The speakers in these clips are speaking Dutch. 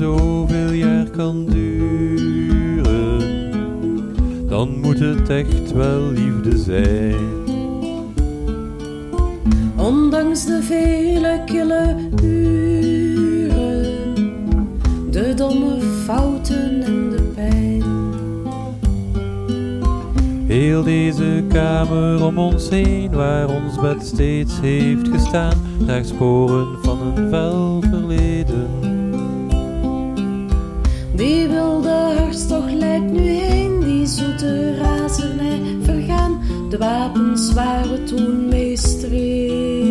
zoveel jaar kan duren, dan moet het echt wel liefde zijn. Ondanks de vele kille uren, de domme fouten en de pijn. Heel deze kamer om ons heen, waar ons bed steeds heeft gestaan, draagt sporen van een fel verleden. Die wilde hartstocht lijkt nu heen, die zoete razernij vergaan. De wapens waar we toen mee streden.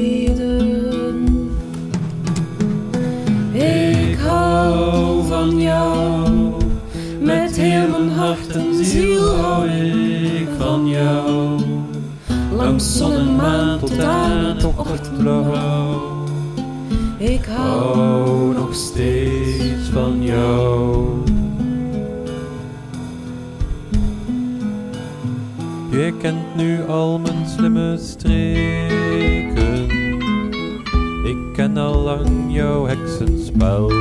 Ik hou van jou, met heel mijn hart en ziel hou ik van jou. Langs zon en maan tot aan het ochtendblauw. Ik hou nog steeds van jou. Je kent nu al mijn slimme streken. Ik ken al lang jouw heksenspel.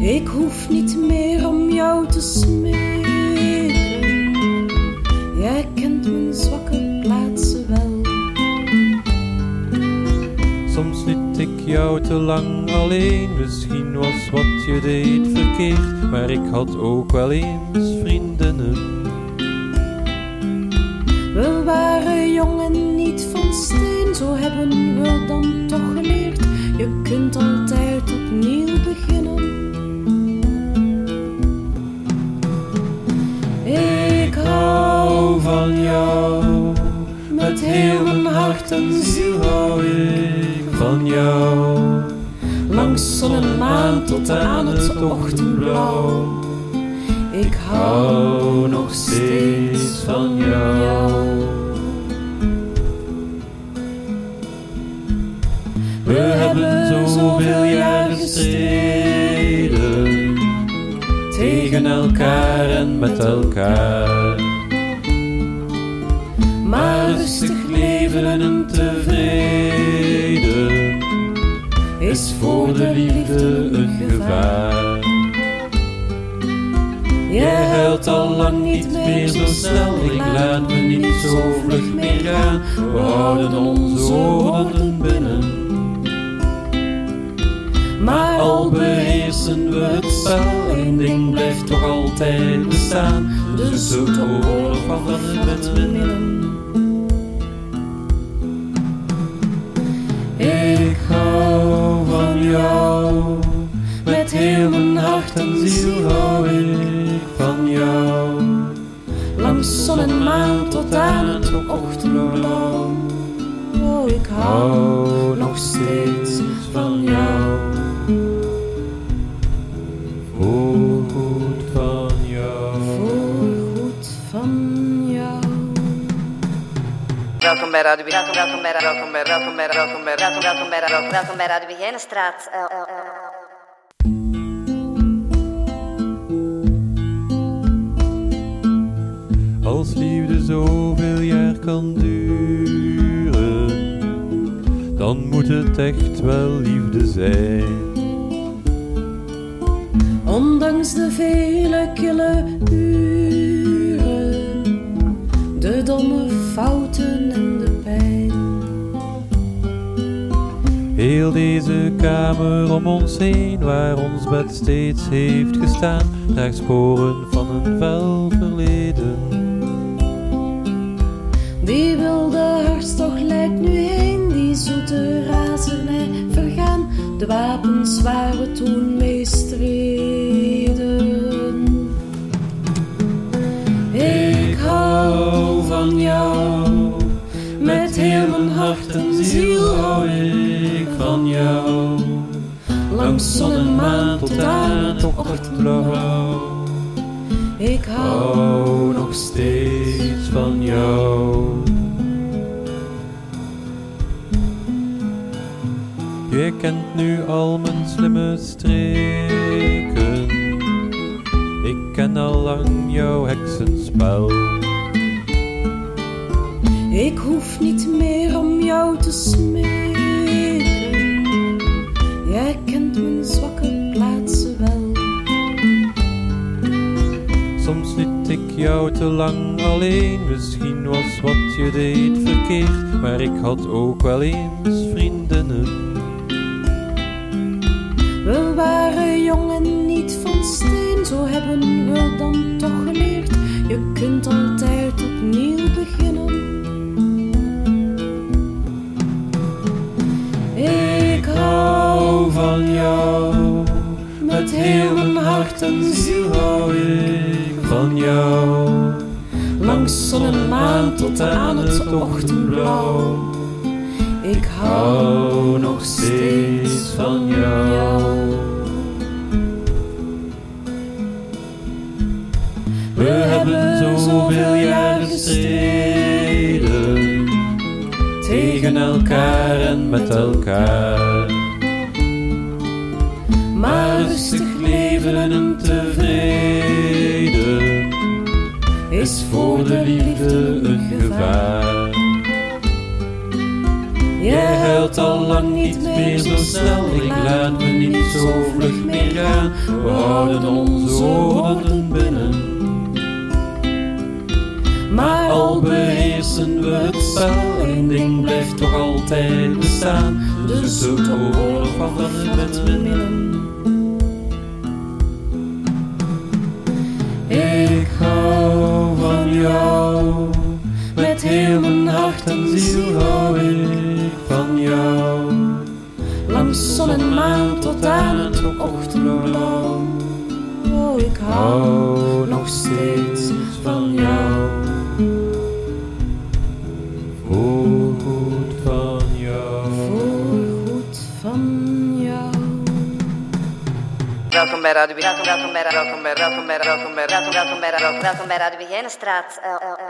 Ik hoef niet meer om jou te smeken. Jij kent mijn zwakke jou te lang alleen. Misschien was wat je deed verkeerd. Maar ik had ook wel eens vriendinnen. We waren jong en niet van steen, zo hebben we dan toch geleerd. Je kunt altijd opnieuw beginnen. Ik hou van jou, met heel mijn hart en ziel hou van jou. Langs zon en maan tot aan het ochtendblauw. Ik hou nog steeds van jou. We hebben zoveel jaar gestreden tegen elkaar en met elkaar. Maar rustig leven en tevreden voor de liefde een gevaar. Jij huilt al lang niet meer zo snel, ik laat me niet zo vlug meer gaan. We houden onze woorden binnen. Maar al beheersen we het spel, één ding blijft toch altijd bestaan. De zoete oorlog van het binnen. En ziel hou ik van jou. Langs zon en maan tot aan het ochtendblauw. Oh, ik hou nog steeds van jou. Voorgoed van jou. voorgoed van jou. Welkom bij Radio Welkom, welkom bij welkom bij welkom bij welkom bij welkom welkom bij welkom welkom bij Radio. Kan duren, dan moet het echt wel liefde zijn. Ondanks de vele kille uren, de domme fouten en de pijn. Heel deze kamer om ons heen, waar ons bed steeds heeft gestaan, draagt sporen van een fel verleden. De wapens waar we toen mee streden. Ik hou van jou, met heel mijn hart en ziel hou ik van jou. Langs zon en maan tot aan het ochtendblauw. Ik hou Hou nog steeds van jou. Je kent nu al mijn slimme streken. Ik ken al lang jouw heksenspel. Ik hoef niet meer om jou te smeken. Jij herkent mijn zwakke plaatsen wel. Soms liet ik jou te lang alleen, misschien was wat je deed verkeerd, maar ik had ook wel eens vriendinnen. We waren jong en niet van steen, zo hebben we dan toch geleerd. Je kunt altijd opnieuw beginnen. Ik hou van jou, met heel mijn hart en ziel hou ik van jou. Langs zon en maan tot aan het ochtendblauw. Ik hou nog steeds van jou. We hebben zoveel jaar gestreden tegen elkaar en met elkaar. Maar rustig leven en tevreden is voor de liefde een gevaar. Jij huilt al lang niet meer zo snel, ik laat me niet zo vlug meer gaan. We houden onze woorden binnen. Maar al beheersen we het spel, één ding blijft toch altijd bestaan. Dus de oorlog van het binnen. Zon en maan tot aan het ochtendblauw. Oh, ik hou nog steeds van jou. Voorgoed van jou. Voorgoed van jou. Welkom bij Radio Welkom, welkom bij welkom bij welkom bij welkom bij welkom welkom bij welkom, welkom bij Radio Begijnenstraat. Eh.